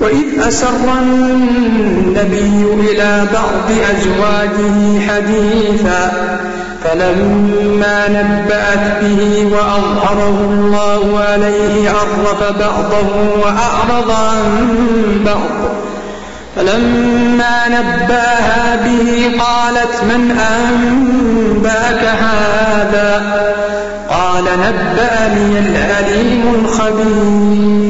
وإذ أسر النبي إلى بعض أزواجه حديثا فلما نبأت به وأظهره الله عليه عرف بعضه وأعرض عن بعض. فلما نبأها به قالت من أنبأك هذا؟ قال نبأني العليم الخبير.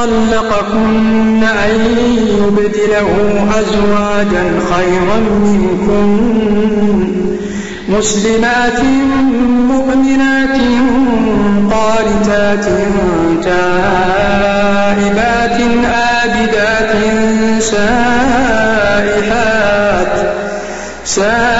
طلقكن أن يبدله أزواجا خيرا منكن مسلمات مؤمنات قانتات تائبات آبدات سائحات سائحات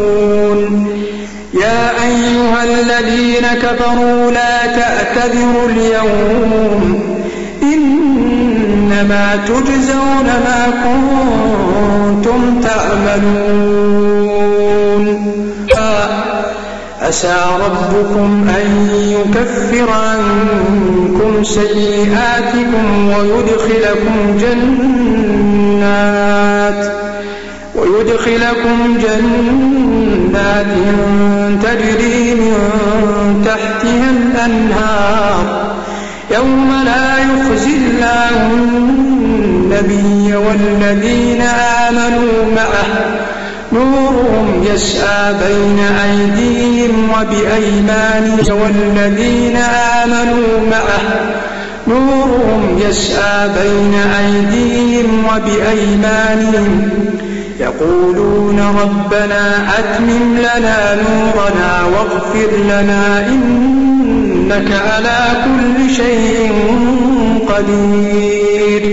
الذين كفروا لا تعتذروا اليوم إنما تجزون ما كنتم تعملون عسى ربكم أن يكفر عنكم سيئاتكم ويدخلكم جنات ويدخلكم جنات تجري من تحتها الأنهار. يوم لا يخزي الله النبي والذين آمنوا معه. نورهم يسعى بين أيديهم وبأيمانهم. والذين آمنوا معه. نورهم يسعى بين أيديهم وبأيمانهم. يقولون ربنا أتمم لنا نورنا واغفر لنا إنك على كل شيء قدير.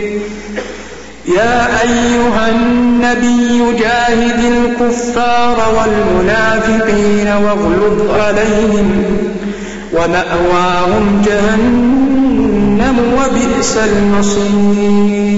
يا أيها النبي جاهد الكفار والمنافقين واغلظ عليهم ومأواهم جهنم وبئس المصير.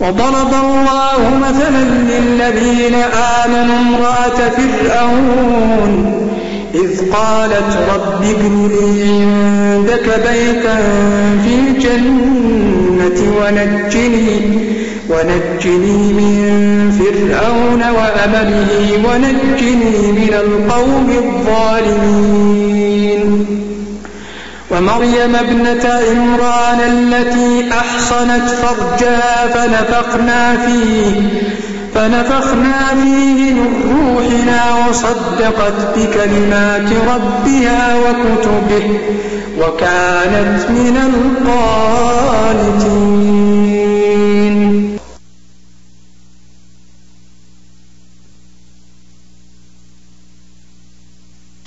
وضرب الله مثلا للذين آمنوا امرأة فرعون إذ قالت رب ابن لي عندك بيتا في الجنة ونجني ونجني من فرعون وأمله ونجني من القوم الظالمين. ومريم ابنة عمران التي أحصنت فرجها فنفخنا فيه فنفخنا فيه من روحنا وصدقت بكلمات ربها وكتبه وكانت من القانتين